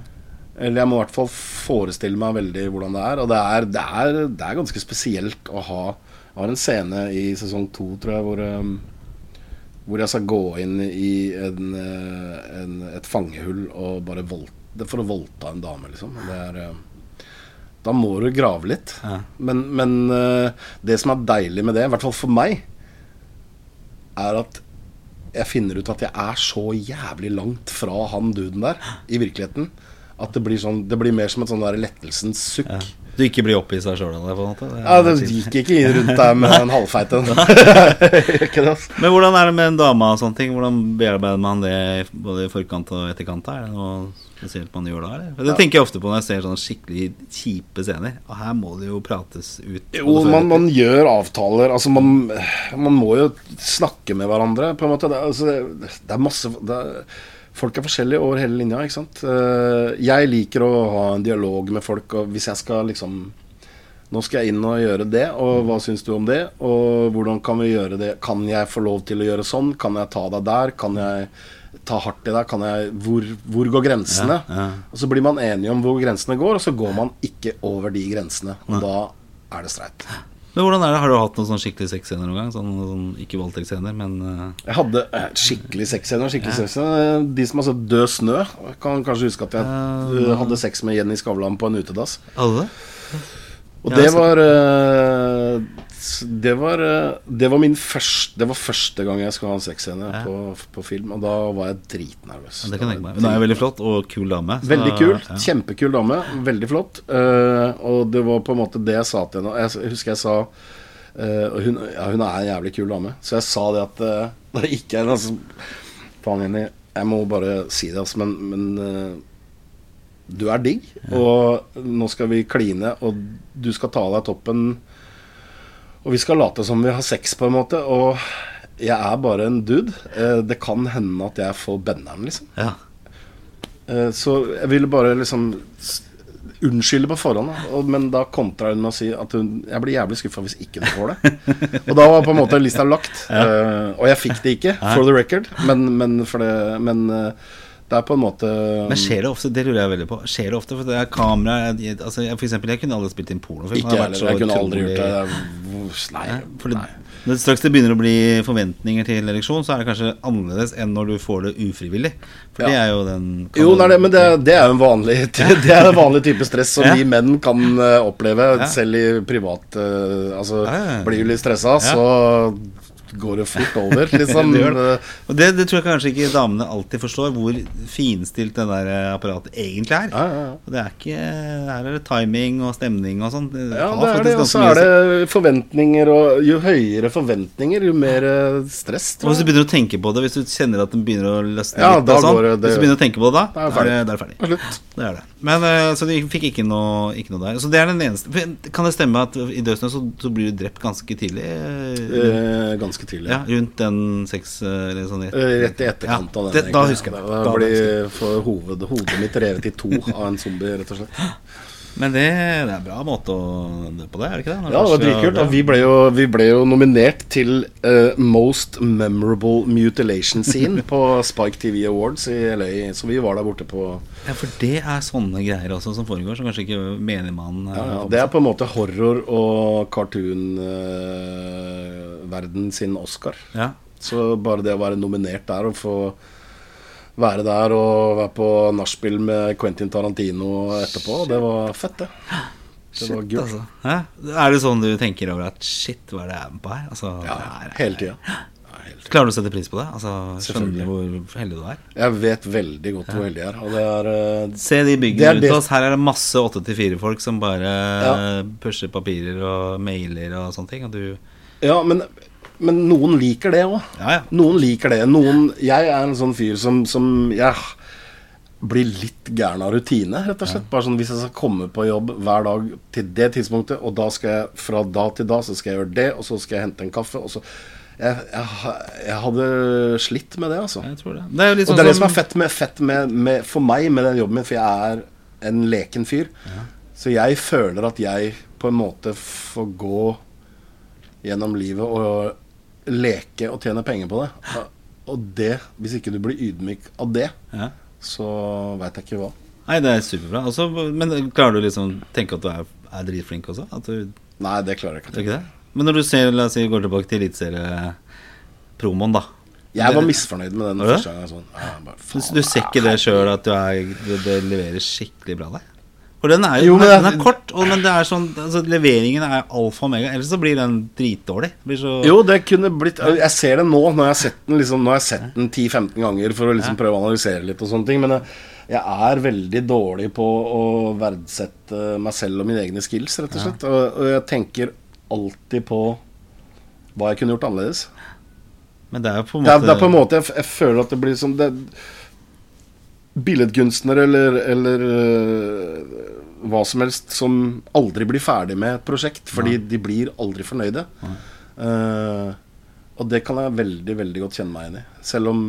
Eller jeg må i hvert fall forestille meg veldig hvordan det er. Og det er, det er, det er ganske spesielt å ha Jeg har en scene i sesong to, tror jeg, hvor, um, hvor jeg skal gå inn i en, eh, en, et fangehull og bare vold, for å voldta en dame, liksom. Det er, eh, da må du grave litt. Ja. Men, men eh, det som er deilig med det, i hvert fall for meg, er at jeg finner ut at jeg er så jævlig langt fra han duden der i virkeligheten. At det blir, sånn, det blir mer som et sånn lettelsens sukk. Ja. Ja. Du ikke blir oppgitt av sjøl av det? på en måte Det er det gikk ikke inn rundt der med en halvfeit en. Altså. Men hvordan er det med en dame og sånne ting? Hvordan bearbeider man det både i forkant og etterkant? Er det noe spesielt man gjør da? Eller? Det Det tenker jeg ofte på når jeg ser sånne skikkelig kjipe scener. Og her må det jo prates ut. Jo, man, man gjør avtaler. Altså, man, man må jo snakke med hverandre, på en måte. Det, altså, det er masse det er, Folk er forskjellige over hele linja, ikke sant. Eh, Jeg liker å ha en dialog med folk, og hvis jeg skal liksom Nå skal jeg inn og gjøre det, og hva syns du om det? Og hvordan kan vi gjøre det? Kan jeg få lov til å gjøre sånn? Kan jeg ta deg der? Kan jeg ta hardt i deg? Kan jeg Hvor, hvor går grensene? Ja, ja. Og så blir man enige om hvor grensene går, og så går man ikke over de grensene. Og da er det streit. Men hvordan er det? Har du hatt noen sånn skikkelig sexscener noen gang? Sånn, sånn, ikke voldtektsscener, men uh... Jeg hadde eh, skikkelig sexscener. Skikkelig sexscener. De som har sett Død snø, kan kanskje huske at jeg Ja. eh, hadde sex med Jenny Skavlan på en utedass. alle? Og det var eh, det var, eh, det var min første Det var første gang jeg skulle ha en sexscene Ja. på, på film, og da var jeg dritnervøs. Det kan jeg tenke meg. Hun er veldig flott og kul dame. så- Veldig kul. ja. Kjempekul dame. Veldig flott. Uh, og det var på en måte det jeg sa til henne. Jeg husker jeg sa uh, hun, ja, hun er en jævlig kul dame. Så jeg sa det at uh, Da gikk jeg altså, Faen, Jenny, jeg må bare si det, altså, men, men du er digg, og nå skal vi kline, og du skal ta av deg toppen. Og vi skal late som vi har sex, på en måte. Og jeg er bare en dude. Eh, det kan hende at jeg får benderen, liksom. Ja. Eh, Så jeg ville bare liksom unnskylde på forhånd. Men da kontra hun med å si at hun Jeg blir jævlig skuffa hvis ikke du får det. og da var på en måte lista lagt. Ja. og jeg fikk det ikke, for the record, men, men, det, men eh, det er på en måte Men skjer det ofte? Det lurer jeg veldig på. Skjer det ofte? For det er kamera jeg, altså, jeg, For eksempel, jeg kunne aldri spilt inn pornofilm. Ikke jeg. Jeg kunne aldri gjort det. Nei. Ja, nei. når det straks det begynner å bli forventninger til ereksjon, så er det kanskje annerledes enn når du får det ufrivillig. For Ja. det er jo den Jo, nei, det, men det, det er jo en vanlig Det er en vanlig type stress som Ja. vi menn kan eh, oppleve, selv i privat eh, Altså, blir du litt stressa, så går det fort over, liksom. Det det. Og det, det tror jeg kanskje ikke damene alltid forstår, hvor finstilt det der eh, apparatet egentlig er. Ja, ja, ja. Og det er ikke Her er det timing og stemning og sånn. Ja, det er det. Og så er det forventninger, og jo høyere forventninger, jo mer eh, stress. Og hvis du begynner å tenke på det, hvis du kjenner at den begynner å løsne Ja, litt, da sånn, det- hvis du begynner å tenke på det da, Da er det er er det ferdig. Det er det. Men, eh, så de fikk ikke noe, ikke noe der. Så det er den eneste Kan det stemme at i Dødsnø så, så blir du drept ganske tidlig? Eh, ganske tidlig. Ja, rundt den seks eller sånn rett, Eh, i etterkant Ja, av den. det- da husker jeg det. Da Da blir hovedet mitt revet i to av en zombie, rett og slett. Men det, det er en bra måte å dø på det, er det ikke det? Når Ja, det var dritkult. Vi vi ble jo nominert til uh, Most Memorable Mutilation Scene på Spike TV Awards i LA, så vi var der borte på Ja, for det er sånne greier også som foregår, som kanskje ikke menigmannen ja, ja, Det er på en måte horror- og cartoon-verden sin Oscar. ja. Så bare det å være nominert der og få være der og være på nachspiel med Quentin Tarantino etterpå, det var fett, det. Det var Shit, gult. altså. Hæ? Er det sånn du tenker over at shit, hva er det jeg er med på her? Altså, Ja, her, er- hele tida. Klarer du å sette pris på det? Altså, skjønner du hvor heldig du er? Jeg vet veldig godt hvor heldig jeg er. Og det er uh, Se de byggene rundt det- oss. Her er det masse 8-4-folk som bare Ja. pusher papirer og mailer og sånne ting. Og du Ja, men, men noen liker det òg. Ja, ja. Noen liker det. Noen Jeg er en sånn fyr som, som jeg blir litt gæren av rutine, rett og slett. Bare sånn Hvis jeg skal komme på jobb hver dag til det tidspunktet, og da skal jeg fra da til da så skal jeg gjøre det, og så skal jeg hente en kaffe, og så Jeg, jeg, jeg hadde slitt med det, altså. Jeg tror det. Det er jo litt Og sånn det er det som er fett, med, fett med, med, for meg med den jobben min, for jeg er en leken fyr. Så jeg føler at jeg på en måte får gå gjennom livet og leke og tjene penger på det. Og det, hvis ikke du blir ydmyk av det, Ja. så veit jeg ikke hva. Nei, det er superbra. Altså, men klarer du liksom tenke at du er, er dritflink også? At du, Nei, det klarer jeg ikke. ikke det? Men når du ser, la oss si, går tilbake til eliteseriepromoen, da. Jeg var misfornøyd med den første gangen. Sånn, ja, bare, Du, faen, du ser ikke det sjøl at du er, det, det leverer skikkelig bra der? For den er jo, Jo, den, er, den er kort, og, men det er sånn altså, leveringen er alfa og mega. Ellers så blir den dritdårlig. Det Blir så, Jo, det kunne blitt Jeg ser det nå, når jeg har sett den liksom, den 10-15 ganger for å liksom prøve å analysere litt og sånne ting. Men jeg, jeg er veldig dårlig på å verdsette meg selv og mine egne skills, rett og slett. Og, og jeg tenker alltid på hva jeg kunne gjort annerledes. Men det er jo på en Det måte er, det er på en måte jeg, jeg føler at det blir som det, Billedkunstnere eller, eller øh, hva som helst som aldri blir ferdig med et prosjekt fordi de blir aldri fornøyde. Uh, og det kan jeg veldig veldig godt kjenne meg igjen i. Selv om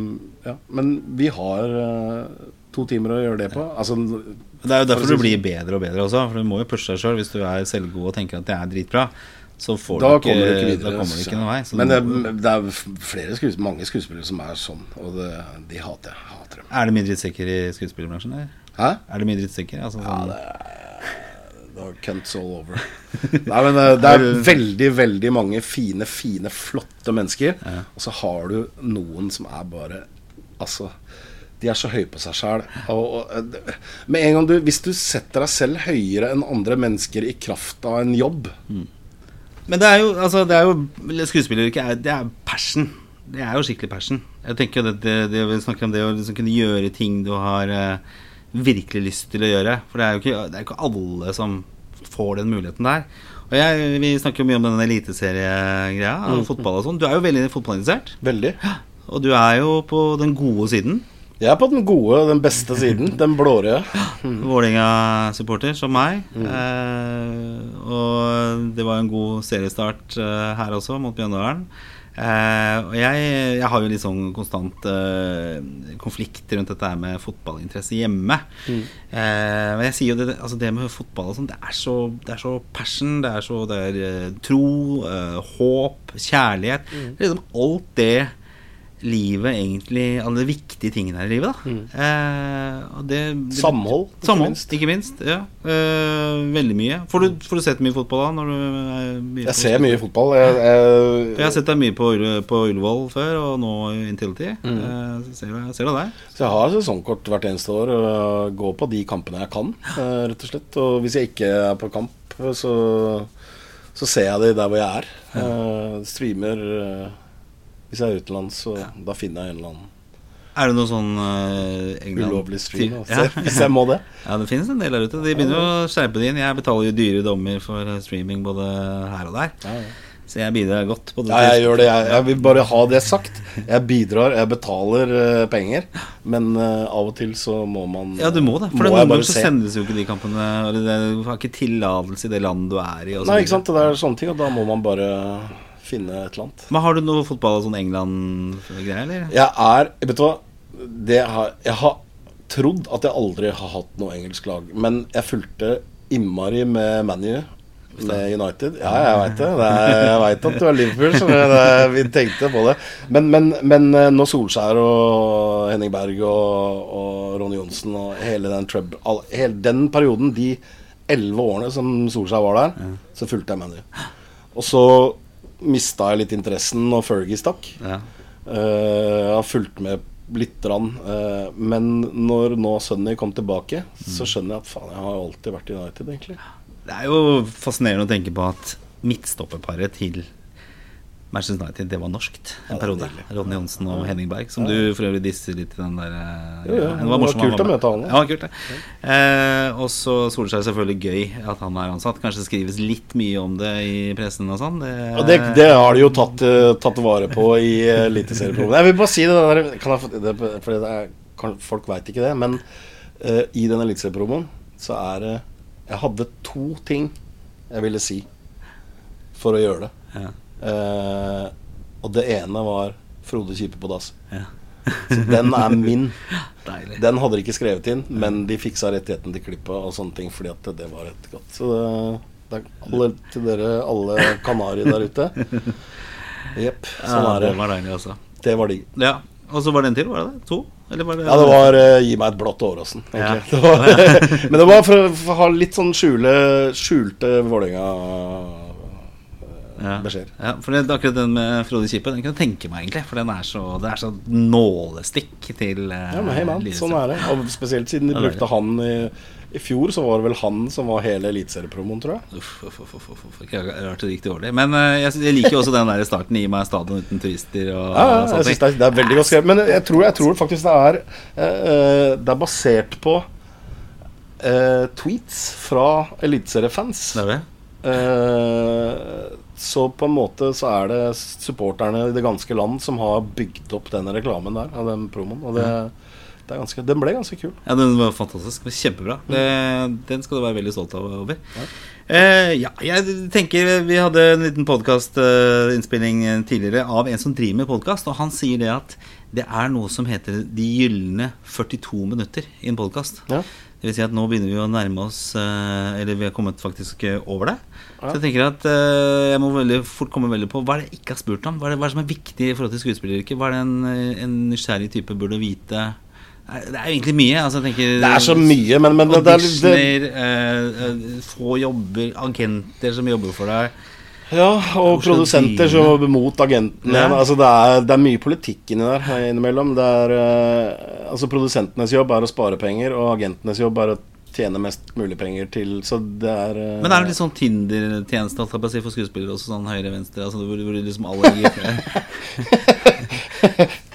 Ja, men vi har uh, to timer å gjøre det på. Altså Det er jo derfor du blir bedre og bedre også. For du må jo pushe deg sjøl. Hvis du er selvgod og tenker at det er dritbra, så får Da du ikke, kommer du ikke videre. Da kommer du ikke noen vei. Men det, må- det er flere skuespill, mange skuespillere som er sånn, og det, de hater jeg. Hater dem. er det mye drittsekker i skuespillerbransjen? Hæ? Er det mye drittsekker? Altså, Ja, sånn, det det var cunts all over. Nei, men eh, det er veldig, veldig mange fine, fine, flotte mennesker. Og så har du noen som er bare Altså, de er så høye på seg sjæl. Med en gang du Hvis du setter deg selv høyere enn andre mennesker i kraft av en jobb Men det er jo, altså, det er jo skuespilleryrket er, det er passion. Det er jo skikkelig passion. Jeg tenker jo det, det, det Vi snakker om det å liksom kunne gjøre ting du har eh, virkelig lyst til å gjøre. For det er jo ikke, det er ikke alle som får den muligheten der. Og jeg, Vi snakker jo mye om denne eliteseriegreia og fotball og sånn. Du er jo veldig fotballinteressert. Veldig. Og du er jo på den gode siden. Jeg er på den gode, den beste siden. Den blårøde. Vålerenga-supporter som meg. Eh, og det var en god seriestart eh, her også, mot Bjørndalen. Eh, og jeg, jeg har jo litt sånn konstant eh, konflikt rundt dette her med fotballinteresse hjemme. Eh, men jeg sier jo det, altså det med fotball og sånn, det, så- det er så passion, det er så det er tro, håp, kjærlighet. Det er liksom alt det livet egentlig Alle de viktige tingene her i livet, da. Eh, og det, det Samhold, ikke Samhold, minst. ikke minst. Ja. Eh, veldig mye. Får du, får du sett mye fotball da? Når du mye Jeg ser mye fotball. Jeg, jeg, Jeg har sett deg mye på, på Ullevål før, og nå i Mm. Eh, ser, du- ser der? Så jeg har sesongkort hvert eneste år og går på de kampene jeg kan, eh, rett og slett. Og hvis jeg ikke er på kamp, så, så ser jeg det der hvor jeg er. Eh, streamer eh, Hvis jeg er utenlands, så da finner jeg en eller annen Er det noe sånn uh, England ulovlig stream. Altså, Ja. Hvis jeg må det. ja, det finnes en del der ute. De begynner jo å skjerpe det inn. Jeg betaler jo dyre dommer for eh, streaming både her og der. Så jeg bidrar godt på det. Ja, jeg gjør det. Jeg, jeg vil bare ha det sagt. Jeg bidrar, jeg betaler uh, penger. Men uh, av og til så må man Ja, du må det. For må noen ganger så se. sendes jo ikke de kampene eller det, Du har ikke tillatelse i det landet du er i. Nei, ikke sant. Det er sånne ting, og da må man bare finne et eller annet. Men har du noe fotball og sånn England-greier, eller? Jeg er Vet du hva? Det har, jeg har trodd at jeg aldri har hatt noe engelsk lag. Men jeg fulgte innmari med ManU. Med United. Ja, jeg veit det. det er, jeg veit at du er Liverpool, så det, det, vi tenkte på det. Men, men, men eh, når Solskjær og Henning Berg og, og Ronny Johnsen og hele den, trouble, all, hele den perioden, de elleve årene som Solskjær var der, så fulgte jeg ManU. Og så mista jeg litt interessen når Fergie stakk. Ja. Eh, jeg har fulgt med lite grann. eh, men når nå Sunny kom tilbake, så skjønner jeg at faen, jeg har alltid vært i United, egentlig. Det er jo fascinerende å tenke på at midtstopperparet til Manchester United, det var norskt en Ja, er periode. Ronny Johnsen og Henning Berg, som du for øvrig disser litt i den der eh, Jo, ja, det var morsom, kult å møte han, ja. Det var kult, det. Eh, og så Solskjær selvfølgelig gøy at han er ansatt. Kanskje skrives litt mye om det i pressen og sånn. Det, ja, det, det har de jo tatt, eh, tatt vare på i uh, Eliteserieprogrammet. Jeg vil bare si det der kan jeg, det, For det er, kan, folk veit ikke det. Men uh, i den eliteseriepromoen så er det Jeg hadde to ting jeg ville si for å gjøre det. ja, Eh, og det ene var Frode Kipe på dass. ja. Så den er min. Deilig. Den hadde de ikke skrevet inn, men de fiksa rettigheten til klippet og sånne ting fordi at det var et godt. Så det, Det er alle, til dere, alle kanari der ute. Jepp. Sånn er det det. var deilig, altså. Det var digg. Ja. Og så var det en til, var det det? To? Eller var det Ja, det var uh, Gi meg et blått Åråsen, Ja. Men det var for, å- ha litt sånn skjule, skjulte Vålerenga-beskjeder. Ja. ja, for det, akkurat den med Frode Kippe Den kan jeg tenke meg, egentlig. For den er så, det er så nålestikk til uh, Ja, men hei mann, sånn er det. Og spesielt siden de Ja, brukte han i, i fjor, så var det vel han som var hele eliteseriepromoen, tror jeg. Uff, uff, uff, uff, uff. Ikke rart det gikk dårlig. Men uh, jeg, jeg liker jo også den der starten. Gi meg stadion uten turister og Ja, ja, jeg synes det, er, det er veldig godt skrevet. Men jeg tror, jeg tror faktisk det er uh, Det er basert på tweets fra eliteseriefans. Det er det? Eh, så på en måte så er det supporterne i det ganske land som har bygd opp denne reklamen der, av den promoen. Og det, det er ganske, den ble ganske kul. Ja, den var fantastisk. Den var Kjempebra. Det, den skal du være veldig stolt av over. Eh, ja, jeg tenker Vi hadde en liten podkastinnspilling tidligere av en som driver med podkast, og han sier det at det er noe som heter de gylne 42 minutter i en podkast. Ja. Det vil si at nå begynner vi å nærme oss eh, Eller vi har kommet faktisk eh, over det. Ja. Så jeg tenker at eh, jeg må veldig fort komme veldig på hva er det jeg ikke har spurt om. Hva er det, hva er det som er viktig i forhold til skuespilleryrket? Hva er det en, en nysgjerrig type burde vite? Det er egentlig mye. Altså, jeg tenker, Det er så mye, men, men det, det, det, Auditioner, eh, få jobber, agenter som jobber for deg. Ja, og Oslo produsenter som jobber mot agentene. Altså, det, er, det er mye politikk inni der eh, innimellom. Det er, eh, altså, produsentenes jobb er å spare penger, og agentenes jobb er å tjene mest mulig penger til Så det er eh, Men er det litt sånn Tinder-tjeneste si, for skuespillere også, sånn høyre-venstre? Altså, hvor, hvor liksom alle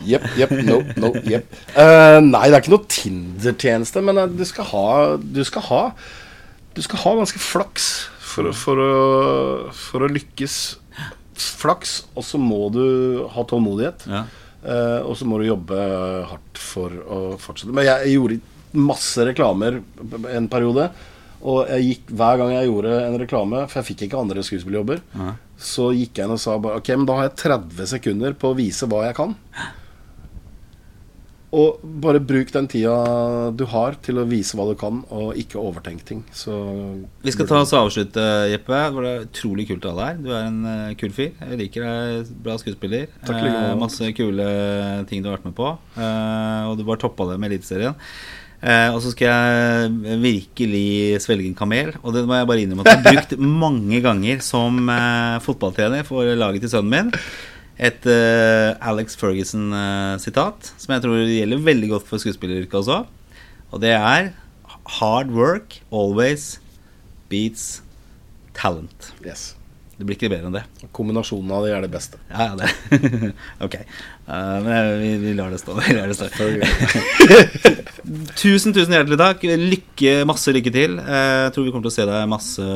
Jepp, jepp, no, no, jepp. Uh, nei, det er ikke noe Tinder-tjeneste, men uh, du skal ha Du skal ha Du skal ha ganske flaks for, for, å, for å lykkes. Flaks, og så må du ha tålmodighet. Ja. Uh, og så må du jobbe hardt for å fortsette. Men jeg gjorde masse reklamer en periode. Og jeg gikk, hver gang jeg gjorde en reklame, for jeg fikk ikke andre skuespillerjobber, Ja. så gikk jeg inn og sa bare Ok, men da har jeg 30 sekunder på å vise hva jeg kan. Og bare bruk den tida du har til å vise hva du kan, og ikke overtenk ting. Så Vi skal ta oss og avslutte, Jeppe. Det var utrolig kult å ha deg her. Du er en eh, kul fyr. Jeg liker deg. Bra skuespiller. Takk. Eh, masse kule ting du har vært med på. Eh, og du bare toppa det med Eliteserien. Eh, og så skal jeg virkelig svelge en kamel. Og det må jeg bare innrømme at jeg har brukt mange ganger som eh, fotballtrener for laget til sønnen min. Et uh, Alex Ferguson-sitat som jeg tror gjelder veldig godt for skuespilleryrket også. Og det er Hard work always beats talent. yes. Det blir ikke bedre enn det. Kombinasjonen av de er det beste. Ja, ja, det. ok. Uh, men vi, vi lar det stå. Vi lar det stå. tusen, tusen hjertelig takk. Lykke, masse lykke til. Eh, Jeg tror vi kommer til å se deg masse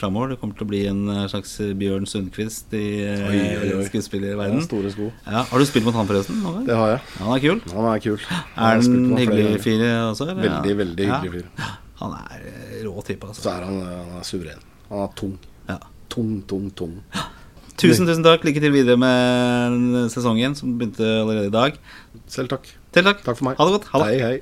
framover. Du kommer til å bli en eh, slags Bjørn Sundquist i Oi, oi, oi. skuespillerverden. Store sko. Ja, har du spilt mot han, forresten? noen? Det har jeg. Ja, han er kul. Han er kul. Er han med hyggelig fyr også? eller? Veldig, veldig hyggelig fyr. Han er rå type, altså. Så er han, han er suveren. Han er tung. Tung, tung, tung. Tusen, tusen takk. Lykke til videre med sesongen, som begynte allerede i dag. Selv takk. Selv takk. Takk for meg. Ha det godt. Ha det. Hei, hei.